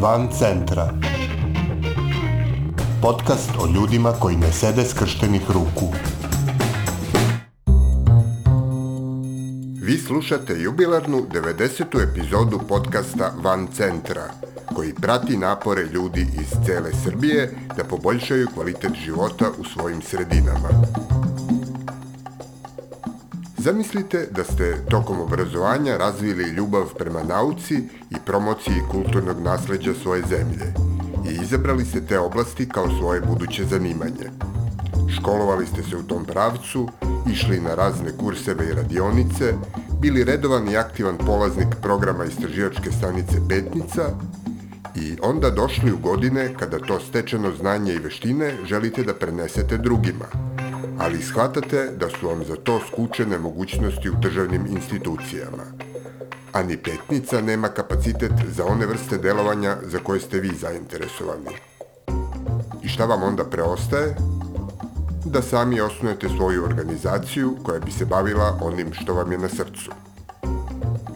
Van centra. Podcast o ljudima koji ne sede skrštenih ruku. Vi slušate jubilarnu 90. epizodu podcasta Van centra, koji prati napore ljudi iz cele Srbije da poboljšaju kvalitet života u svojim sredinama. Zamislite da ste tokom obrazovanja razvili ljubav prema nauci i promociji kulturnog nasleđa svoje zemlje i izabrali ste te oblasti kao svoje buduće zanimanje. Školovali ste se u tom pravcu, išli na razne kurseve i radionice, bili redovan i aktivan polaznik programa istraživačke stanice Petnica i onda došli u godine kada to stečeno znanje i veštine želite da prenesete drugima – ali shvatate da su vam za to skučene mogućnosti u državnim institucijama. Ani petnica nema kapacitet za one vrste delovanja za koje ste vi zainteresovani. I šta vam onda preostaje? Da sami osnujete svoju organizaciju koja bi se bavila onim što vam je na srcu.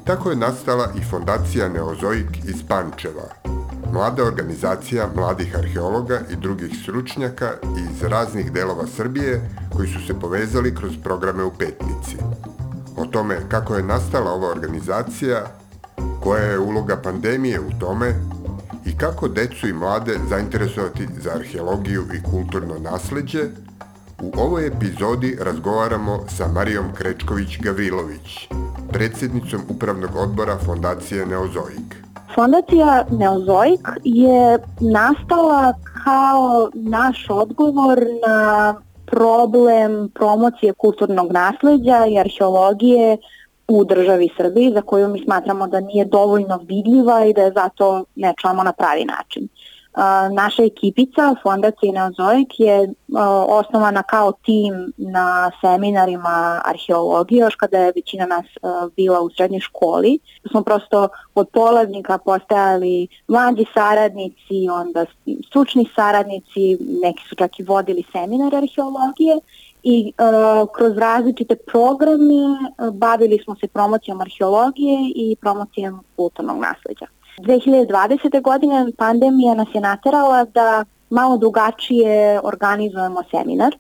Tako je nastala i fondacija Neozoik iz Pančeva, Mlada organizacija mladih arheologa i drugih stručnjaka iz raznih delova Srbije koji su se povezali kroz programe u Petnici. O tome kako je nastala ova organizacija, koja je uloga pandemije u tome i kako decu i mlade zainteresovati za arheologiju i kulturno nasleđe, u ovoj epizodi razgovaramo sa Marijom Krečković-Gavrilović, predsednicom Upravnog odbora Fondacije Neozoik. Fondacija Neozoik je nastala kao naš odgovor na problem promocije kulturnog nasleđa i arheologije u državi Srbiji za koju mi smatramo da nije dovoljno vidljiva i da je zato ne na pravi način. Naša ekipica Fondacije Neozoik je osnovana kao tim na seminarima arheologije, još kada je većina nas bila u srednjoj školi. Smo prosto od polaznika postajali mlađi saradnici, onda stručni saradnici, neki su čak i vodili seminar arheologije i uh, kroz različite programe uh, bavili smo se promocijom arheologije i promocijom kulturnog nasleđa. 2020. godine pandemija nas je naterala da malo drugačije organizujemo seminar.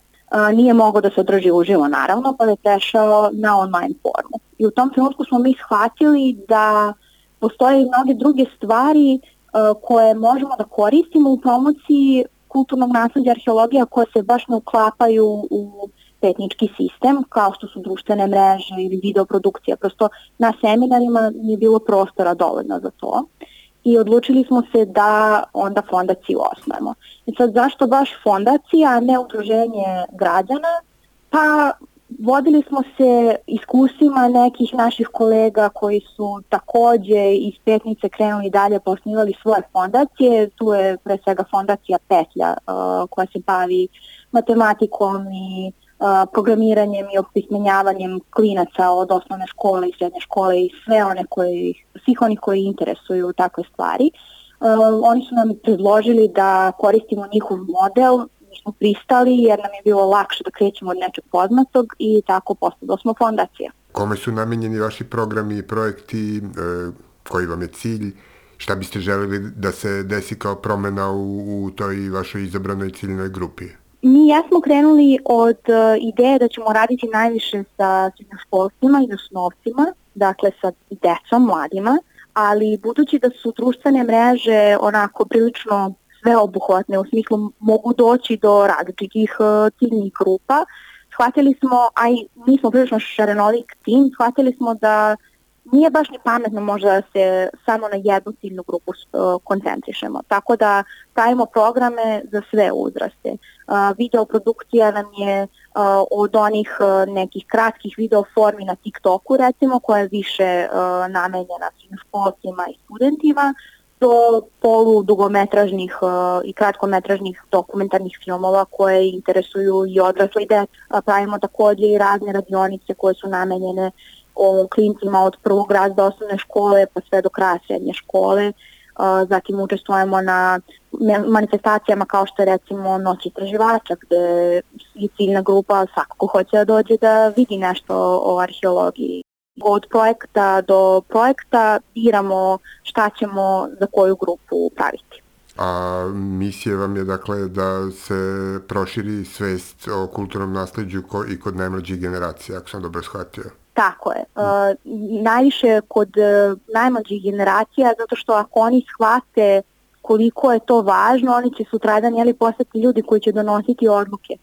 Nije mogo da se održi uživo naravno, pa je prešao na online formu. I u tom trenutku smo mi shvatili da postoje mnoge druge stvari koje možemo da koristimo u promociji kulturnog nasledđa arheologija koje se baš ne uklapaju u tehnički sistem, kao što su društvene mreže ili videoprodukcija. Prosto na seminarima nije bilo prostora dovoljno za to i odlučili smo se da onda fondaciju osnujemo. I sad zašto baš fondacija, a ne udruženje građana? Pa vodili smo se iskusima nekih naših kolega koji su takođe iz Petnice krenuli dalje pa osnivali svoje fondacije. Tu je pre svega fondacija Petlja uh, koja se bavi matematikom i programiranjem i opismenjavanjem klinaca od osnovne škole i srednje škole i sve one koji, svih onih koji interesuju takve stvari. Oni su nam predložili da koristimo njihov model, mi smo pristali jer nam je bilo lakše da krećemo od nečeg poznatog i tako postavili smo fondacija. Kome su namenjeni vaši programi i projekti, e, koji vam je cilj, šta biste želeli da se desi kao promena u, u toj vašoj izabranoj ciljnoj grupi? Mi ja krenuli od e, ideje da ćemo raditi najviše sa srednjoškolcima i osnovcima, dakle sa decom, mladima, ali budući da su društvene mreže onako prilično sveobuhvatne, u smislu mogu doći do različitih e, ciljnih grupa, shvatili smo, a i mi smo prilično šarenolik tim, shvatili smo da nije baš ni pametno možda da se samo na jednu ciljnu grupu e, koncentrišemo. Tako da pravimo programe za sve uzraste. E, video produkcija nam je e, od onih nekih kratkih video formi na TikToku recimo koja je više namenjena svim školcima i studentima do polu dugometražnih i kratkometražnih dokumentarnih filmova koje interesuju i odrasle i deca. Pravimo takođe i razne radionice koje su namenjene o klincima od prvog razda osnovne škole pa sve do kraja srednje škole. Zatim učestvujemo na manifestacijama kao što je recimo Noć istraživača gde je ciljna grupa svakako hoće da dođe da vidi nešto o arheologiji. Od projekta do projekta biramo šta ćemo za koju grupu praviti. A misija vam je dakle da se proširi svest o kulturnom nasledđu i kod najmlađih generacija, ako sam dobro shvatio. Tako je. E, najviše kod e, najmlađih generacija, zato što ako oni shvate koliko je to važno, oni će sutradan jeli, postati ljudi koji će donositi odluke.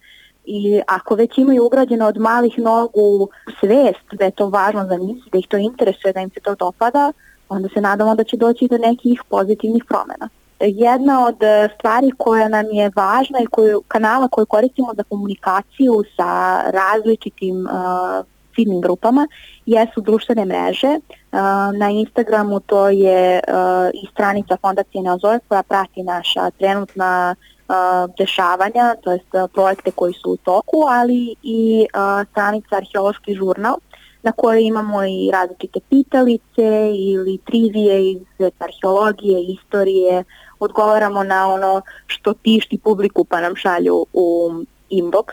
I ako već imaju ugrađeno od malih nogu svest da je to važno za njih, da ih to interesuje, da im se to dopada, onda se nadamo da će doći do nekih pozitivnih promena. Jedna od e, stvari koja nam je važna i koju, kanala koju koristimo za komunikaciju sa različitim uh, ciljnim grupama jesu društvene mreže. Uh, na Instagramu to je uh, i stranica Fondacije Neozove koja prati naša trenutna uh, dešavanja, to jest projekte koji su u toku, ali i stranica Arheološki žurnal na kojoj imamo i različite pitalice ili trivije iz arheologije, istorije, odgovaramo na ono što tišti publiku pa nam šalju u inbox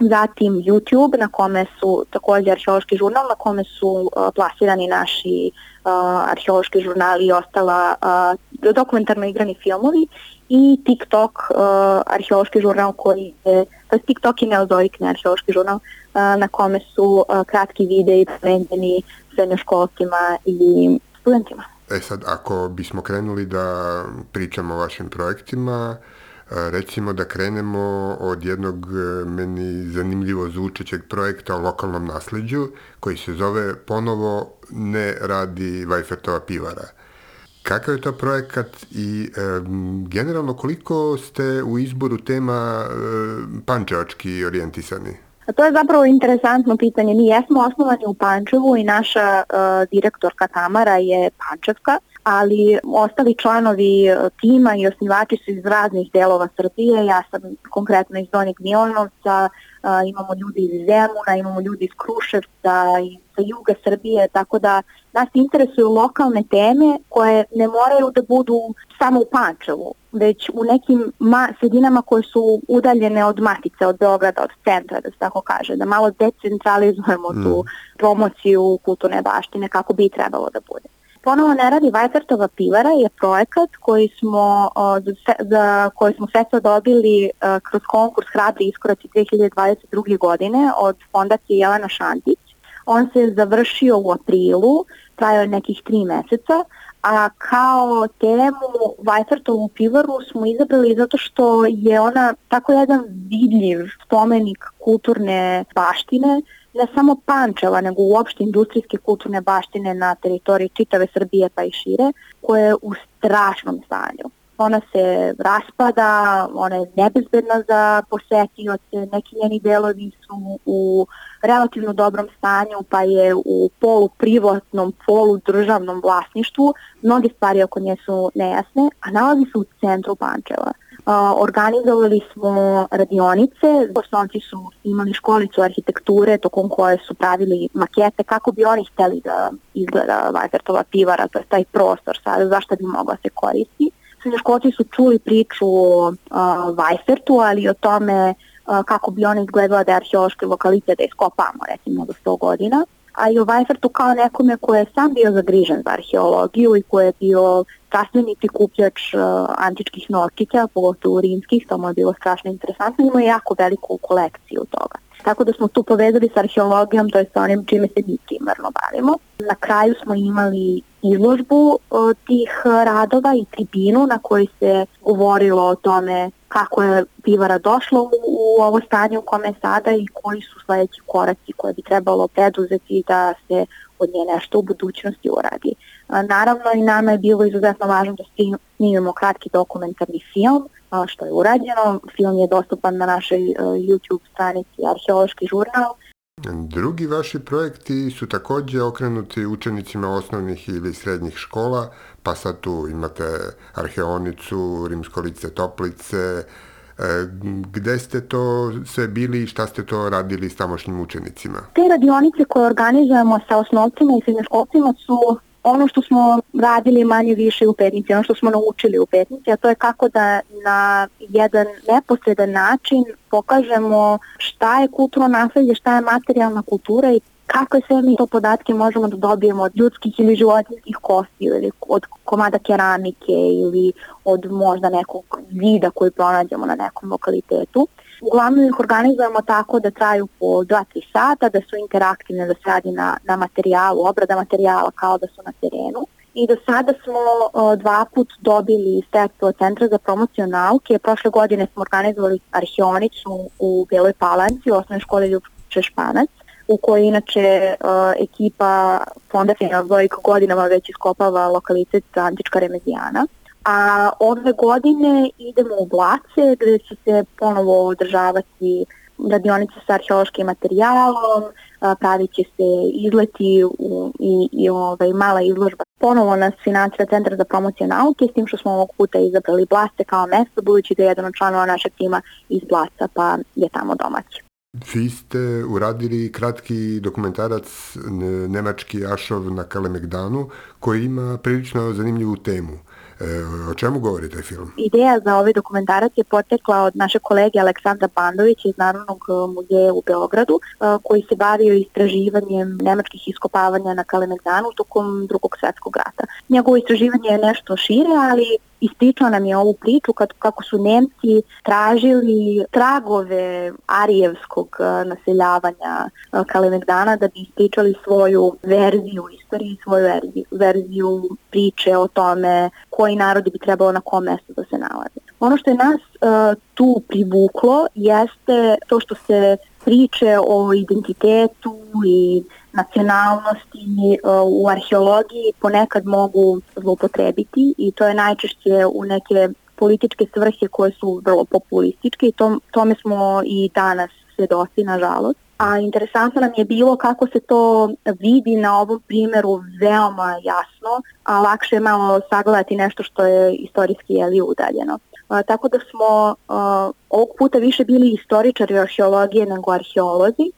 zatim YouTube na kome su takođe arheološki žurnal na kome su uh, plasirani naši uh, arheološki žurnali i ostala uh, dokumentarno igrani filmovi i TikTok uh, arheološki žurnal koji je, to je TikTok i ne arheološki žurnal uh, na kome su uh, kratki videi prevedeni srednjoškolcima i studentima. E sad, ako bismo krenuli da pričamo o vašim projektima, uh, recimo da krenemo od jednog e, meni zanimljivo zvučećeg projekta o lokalnom nasledđu koji se zove ponovo ne radi Vajfertova pivara. Kakav je to projekat i e, generalno koliko ste u izboru tema e, pančevački orijentisani? A to je zapravo interesantno pitanje. Mi jesmo osnovani u Pančevu i naša e, direktorka Tamara je pančevka ali ostali članovi e, tima i osnivači su iz raznih delova Srbije, ja sam konkretno iz Donjeg Milanovca, e, imamo ljudi iz Zemuna, imamo ljudi iz Kruševca, i sa juga Srbije, tako da nas interesuju lokalne teme koje ne moraju da budu samo u Pančevu, već u nekim ma sredinama koje su udaljene od matice, od Beograda, od centra, da se tako kaže, da malo decentralizujemo mm. tu promociju kulturne baštine kako bi trebalo da bude. Ponovo ne radi Vajtartova pilara je projekat koji smo, za, za koji smo sredstva dobili e, kroz konkurs Hrabri iskoraci 2022. godine od fondacije Jelena Šantić. On se završio u aprilu, trajao je nekih tri meseca, a kao temu Vajfartovu pivaru smo izabrali zato što je ona tako jedan vidljiv spomenik kulturne baštine ne da samo Pančeva, nego uopšte industrijske kulturne baštine na teritoriji čitave Srbije pa i šire, koja je u strašnom stanju. Ona se raspada, ona je nebezbedna za posetioce, neki njeni delovi su u relativno dobrom stanju, pa je u polu privatnom, polu državnom vlasništvu. Mnoge stvari oko nje su nejasne, a nalazi se u centru Pančeva. Organizovali smo radionice, osnovci su imali školicu arhitekture tokom koje su pravili makete kako bi oni hteli da izgleda Vajzertova pivara, to je taj prostor sada, zašto bi mogla da se koristi. Srednjoškolci su čuli priču o uh, ali o tome kako bi ona izgledala da je arheološki lokalitet da je skopamo recimo do 100 godina a i o Vajfertu kao nekome ko je sam bio zagrižen za arheologiju i ko je bio strastveni prikupljač uh, e, antičkih nokića, pogotovo rimskih, to mu je bilo strašno interesantno, ima jako veliku kolekciju toga. Tako da smo tu povezali sa arheologijom, to je sa onim čime se mi primarno bavimo. Na kraju smo imali izložbu tih e, radova i tribinu na kojoj se govorilo o tome kako je pivara došla u, u ovo stanje u kome je sada i koji su sledeći koraci koje bi trebalo preduzeti da se od nje nešto u budućnosti uradi. E, naravno i nama je bilo izuzetno važno da snimimo kratki dokumentarni film a, što je urađeno. Film je dostupan na našoj e, YouTube stranici Arheološki žurnal. Drugi vaši projekti su takođe okrenuti učenicima osnovnih ili srednjih škola, pa sad tu imate Arheonicu, rimskolice, Toplice, e, Gde ste to sve bili i šta ste to radili s tamošnjim učenicima? Te radionice koje organizujemo sa osnovcima i srednjoškolcima su ono što smo radili manje više u petnici, ono što smo naučili u petnici, a to je kako da na jedan neposredan način pokažemo šta je kulturno nasledđe, šta je materijalna kultura i kako sve mi to podatke možemo da dobijemo od ljudskih ili životinskih kostiju ili od komada keramike ili od možda nekog zida koji pronađemo na nekom lokalitetu. Uglavnom ih organizujemo tako da traju po 2-3 sata, da su interaktivne, da se radi na, na materijalu, obrada materijala kao da su na terenu. I do sada smo o, dva put dobili sredstvo Centra za promociju nauke. Prošle godine smo organizovali Arheonić u, u Beloj Palanci u osnovnoj školi Ljubče Španac u kojoj inače uh, ekipa fonda Fenelbojk godinama već iskopava lokalitet za antička remezijana. A ove godine idemo u Blace gde će se ponovo održavati radionice sa arheološkim materijalom, pravit će se izleti u, i, i ovaj, mala izložba. Ponovo nas financira Centar za promociju nauke, s tim što smo ovog puta izabrali Blace kao mesto, budući da je jedan od članova našeg tima iz Blaca, pa je tamo domaći. Vi ste uradili kratki dokumentarac nemački Ašov na Kalemegdanu koji ima prilično zanimljivu temu – E, o čemu govori taj film? Ideja za ovaj dokumentarac je potekla od naše kolege Aleksandra Bandovića iz Narodnog e, muzeja u Beogradu, e, koji se bavio istraživanjem nemačkih iskopavanja na Kalemegdanu tokom drugog svetskog rata. Njegovo istraživanje je nešto šire, ali ispričao nam je ovu priču kad, kako su Nemci tražili tragove arijevskog eh, naseljavanja eh, Kalemegdana da bi ispričali svoju verziju istorije, svoju verziju, priče o tome koji narodi bi trebalo na kom mestu da se nalaze. Ono što je nas uh, tu privuklo jeste to što se priče o identitetu i nacionalnosti e, u arheologiji ponekad mogu zloupotrebiti i to je najčešće u neke političke svrhe koje su vrlo populističke i tom, tome smo i danas svedoci, nažalost. A interesantno nam je bilo kako se to vidi na ovom primeru veoma jasno, a lakše je malo sagledati nešto što je istorijski jeli udaljeno. A, tako da smo a, ovog puta više bili istoričari arheologije nego arheolozi,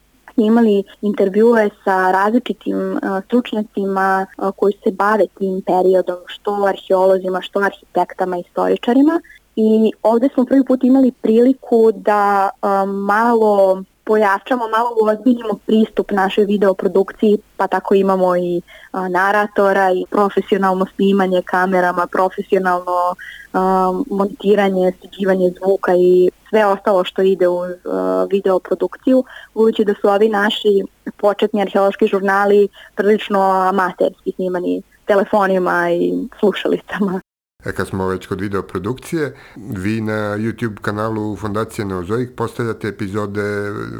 imali intervjue sa različitim e, stručnjacima e, koji se bave tim periodom, što arheolozima, što arhitektama, istoričarima i ovde smo prvi put imali priliku da e, malo pojačamo, malo uozbiljimo pristup našoj videoprodukciji, pa tako imamo i a, naratora i profesionalno snimanje kamerama, profesionalno a, montiranje, sređivanje zvuka i sve ostalo što ide uz a, videoprodukciju, budući da su ovi naši početni arheološki žurnali prilično amaterski snimani telefonima i slušalicama. E kad smo već kod video produkcije, vi na YouTube kanalu Fondacije Neozoik postavljate epizode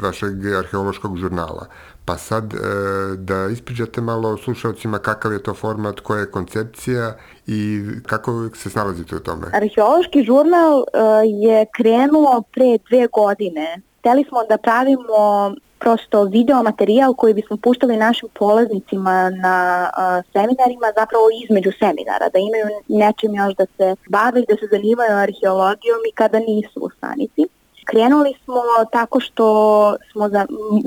vašeg arheološkog žurnala. Pa sad e, da ispričate malo slušalcima kakav je to format, koja je koncepcija i kako se snalazite u tome? Arheološki žurnal e, je krenuo pre dve godine. Hteli smo da pravimo prosto video materijal koji bismo puštali našim polaznicima na a, seminarima zapravo između seminara, da imaju nečim još da se bave i da se zanimaju arheologijom i kada nisu u stanici. Krenuli smo tako što smo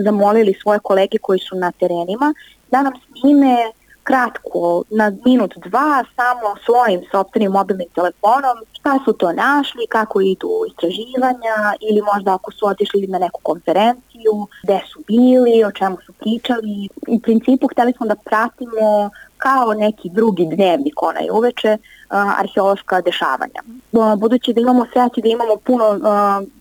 zamolili svoje kolege koji su na terenima da nam snime kratko, na minut dva, samo svojim sopstvenim mobilnim telefonom, šta su to našli, kako idu istraživanja ili možda ako su otišli na neku konferenciju, gde su bili, o čemu su pričali. U principu hteli smo da pratimo kao neki drugi dnevnik onaj uveče arheološka dešavanja. Budući da imamo sreće da imamo puno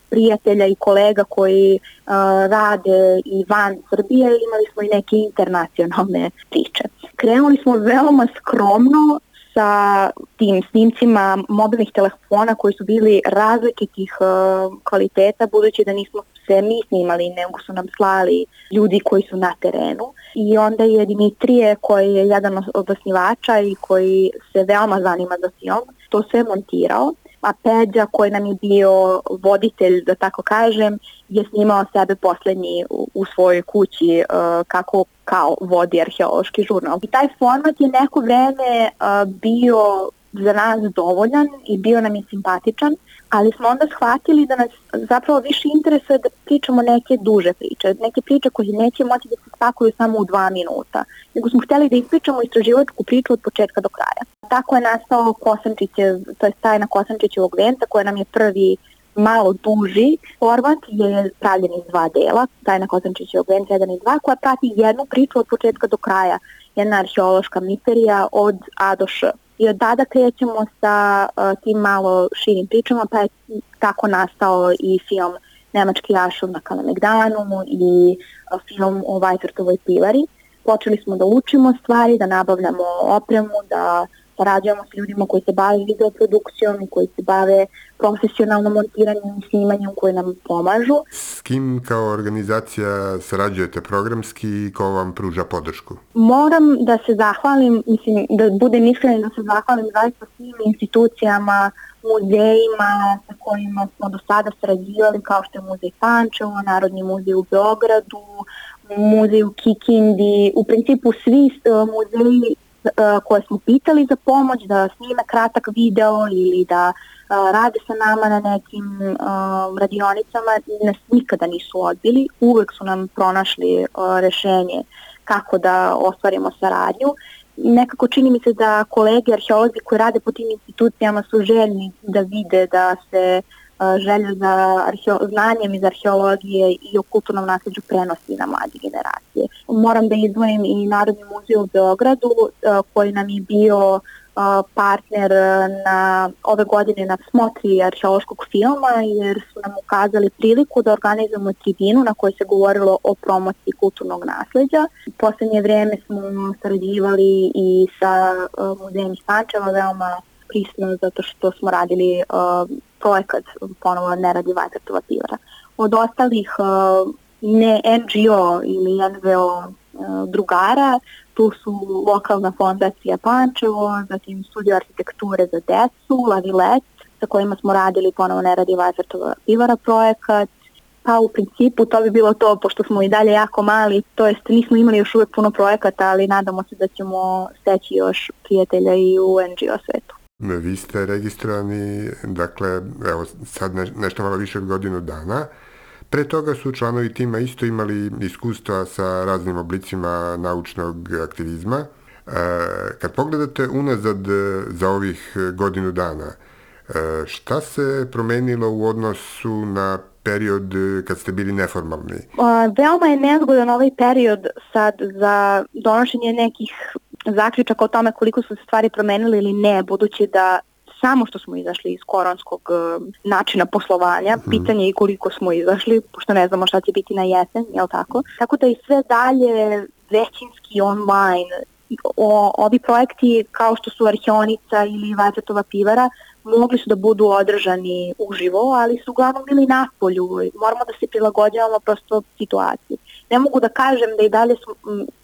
prijatelja i kolega koji a, rade i van Srbije, imali smo i neke internacionalne priče. Krenuli smo veoma skromno sa tim snimcima mobilnih telefona koji su bili različitih uh, kvaliteta budući da nismo se mi snimali nego su nam slali ljudi koji su na terenu i onda je Dimitrije koji je jedan od osnivača i koji se veoma zanima za film to sve montirao a Peđa koji nam je bio voditelj, da tako kažem, je snimao sebe poslednji u, u svojoj kući uh, kako kao vodi arheološki žurnal. I taj format je neko vreme uh, bio za nas dovoljan i bio nam je simpatičan, ali smo onda shvatili da nas zapravo više interesuje da pričamo neke duže priče, neke priče koje neće moći da se spakuju samo u dva minuta, nego smo hteli da ispričamo istraživačku priču od početka do kraja. Tako je nastao Kosančićev, to je tajna Kosančićevog venca koja nam je prvi malo duži format je pravljen iz dva dela, Tajna Kosančićevog venca 1 i 2, koja prati jednu priču od početka do kraja, jedna arheološka misterija od A do Š i od tada krećemo sa uh, tim malo širim pričama, pa je tako nastao i film Nemački jašov na Kalemegdanu i uh, film o Vajtortovoj pivari. Počeli smo da učimo stvari, da nabavljamo opremu, da uh, sarađujemo sa ljudima koji se bave videoprodukcijom i koji se bave profesionalno montiranjem i snimanjem koje nam pomažu. S kim kao organizacija sarađujete programski i ko vam pruža podršku? Moram da se zahvalim, mislim, da budem iskren da se zahvalim zaista svim institucijama, muzejima sa kojima smo do sada sarađivali kao što je Muzej Pančevo, Narodni muzej u Beogradu, Muzej u Kikindi, u principu svi e, muzeji E, koje smo pitali za pomoć, da snime kratak video ili da e, rade sa nama na nekim e, radionicama, nas nikada nisu odbili, uvek su nam pronašli rešenje kako da ostvarimo saradnju. Nekako čini mi se da kolege arheolozi koji rade po tim institucijama su željni da vide da se uh, E, želja za arheo, znanjem iz arheologije i o kulturnom nasljeđu prenosi na mlađe generacije. Moram da izdvojim i Narodni muzej u Beogradu e, koji nam je bio e, partner na ove godine na smotri arheološkog filma jer su nam ukazali priliku da organizujemo tribinu na kojoj se govorilo o promociji kulturnog nasleđa. U poslednje vreme smo sarađivali i sa muzejem Stančeva veoma prisno zato što smo radili uh, projekat ponovo ne radi vatrtova pivara. Od ostalih e, ne NGO ili NVO e, drugara, tu su lokalna fondacija Pančevo, zatim studio arhitekture za decu, Lavilet, sa kojima smo radili ponovo ne radi vatrtova pivara projekat, pa u principu to bi bilo to, pošto smo i dalje jako mali, to jest nismo imali još uvek puno projekata, ali nadamo se da ćemo steći još prijatelja i u NGO svetu vi ste registrovani, dakle, evo sad nešto malo više od godinu dana. Pre toga su članovi tima isto imali iskustva sa raznim oblicima naučnog aktivizma. E, kad pogledate unazad e, za ovih godinu dana, e, šta se promenilo u odnosu na period kad ste bili neformalni? Veoma je nezgodan ovaj period sad za donošenje nekih konačan zaključak o tome koliko su se stvari promenile ili ne, budući da samo što smo izašli iz koronskog eh, načina poslovanja, mm. pitanje je koliko smo izašli, pošto ne znamo šta će biti na jesen, jel tako? Tako da i sve dalje većinski online o, ovi projekti kao što su Arheonica ili Vajcetova pivara mogli su da budu održani uživo, ali su uglavnom bili na polju. Moramo da se prilagođavamo prosto situaciji. Ne mogu da kažem da i dalje, smo,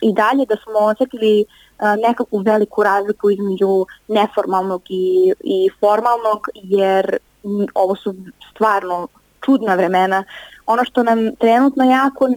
i dalje da smo osetili uh, Eh, nekakvu veliku razliku između neformalnog i, i formalnog, jer ovo su stvarno čudna vremena. Ono što nam trenutno jako uh,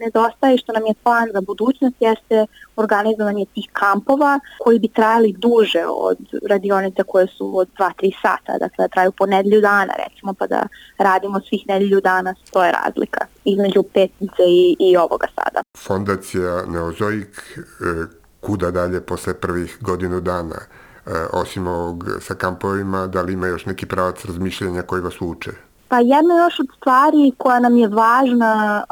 nedostaje i što nam je plan za budućnost jeste organizovanje tih kampova koji bi trajali duže od radionica koje su od 2-3 sata, dakle da traju po nedelju dana recimo, pa da radimo svih nedelju dana, to je razlika između petnice i, i ovoga sada. Fondacija Neozoik e kuda dalje posle prvih godinu dana, e, osim ovog sa kampovima, da li ima još neki pravac razmišljanja koji vas uče? Pa jedna još od stvari koja nam je važna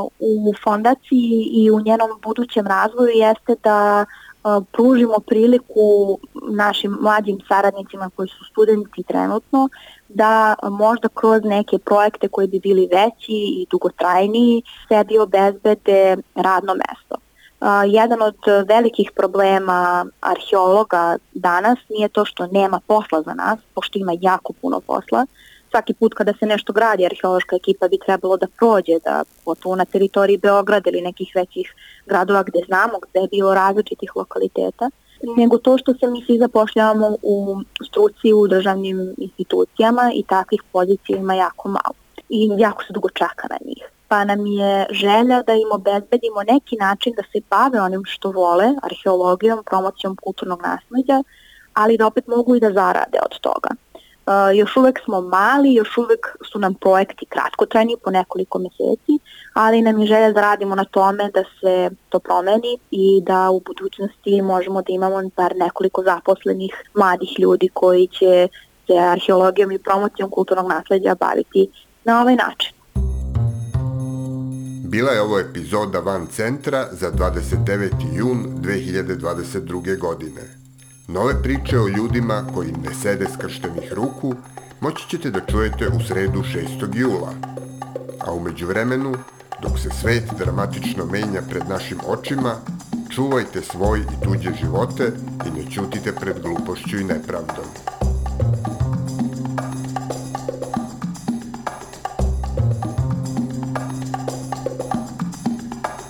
uh, u fondaciji i u njenom budućem razvoju jeste da uh, pružimo priliku našim mlađim saradnicima koji su studenti trenutno da možda kroz neke projekte koji bi bili veći i dugotrajniji sebi obezbede radno mesto a, jedan od e, velikih problema arheologa danas nije to što nema posla za nas, pošto ima jako puno posla. Svaki put kada se nešto gradi, arheološka ekipa bi trebalo da prođe, da potovo na teritoriji Beograda ili nekih većih gradova gde znamo gde je bilo različitih lokaliteta, nego to što se mi svi zapošljavamo u struci u državnim institucijama i takvih pozicija ima jako malo i jako se dugo čeka na njih pa nam je želja da im obezbedimo neki način da se bave onim što vole, arheologijom, promocijom kulturnog nasleđa, ali da opet mogu i da zarade od toga. E, još uvek smo mali, još uvek su nam projekti kratkotrajni po nekoliko meseci, ali nam je želja da radimo na tome da se to promeni i da u budućnosti možemo da imamo bar nekoliko zaposlenih mladih ljudi koji će se arheologijom i promocijom kulturnog nasleđa baviti na ovaj način. Bila je ovo epizoda Van Centra za 29. jun 2022. godine. Nove priče o ljudima koji ne sede skrštenih ruku moći ćete da čujete u sredu 6. jula. A umeđu vremenu, dok se svet dramatično menja pred našim očima, čuvajte svoj i tuđe živote i ne ćutite pred glupošću i nepravdom.